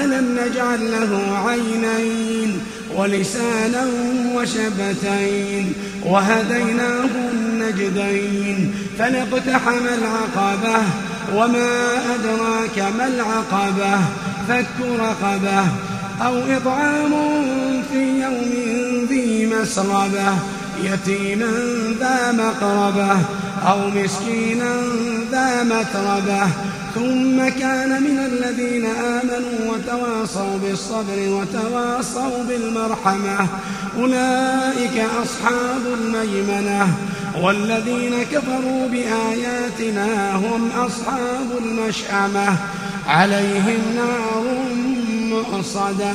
ألم نجعل له عينين ولسانا وشفتين وهديناه النجدين فلاقتحم العقبة وما أدراك ما العقبة فك رقبة أو إطعام في يوم ذي مسربة يتيما ذا مقربة أو مسكينا ذا متربة. ثم كان من الذين آمنوا وتواصوا بالصبر وتواصوا بالمرحمة. أولئك أصحاب الميمنة. والذين كفروا بآياتنا هم أصحاب المشأمة. عليهم نار مؤصدة.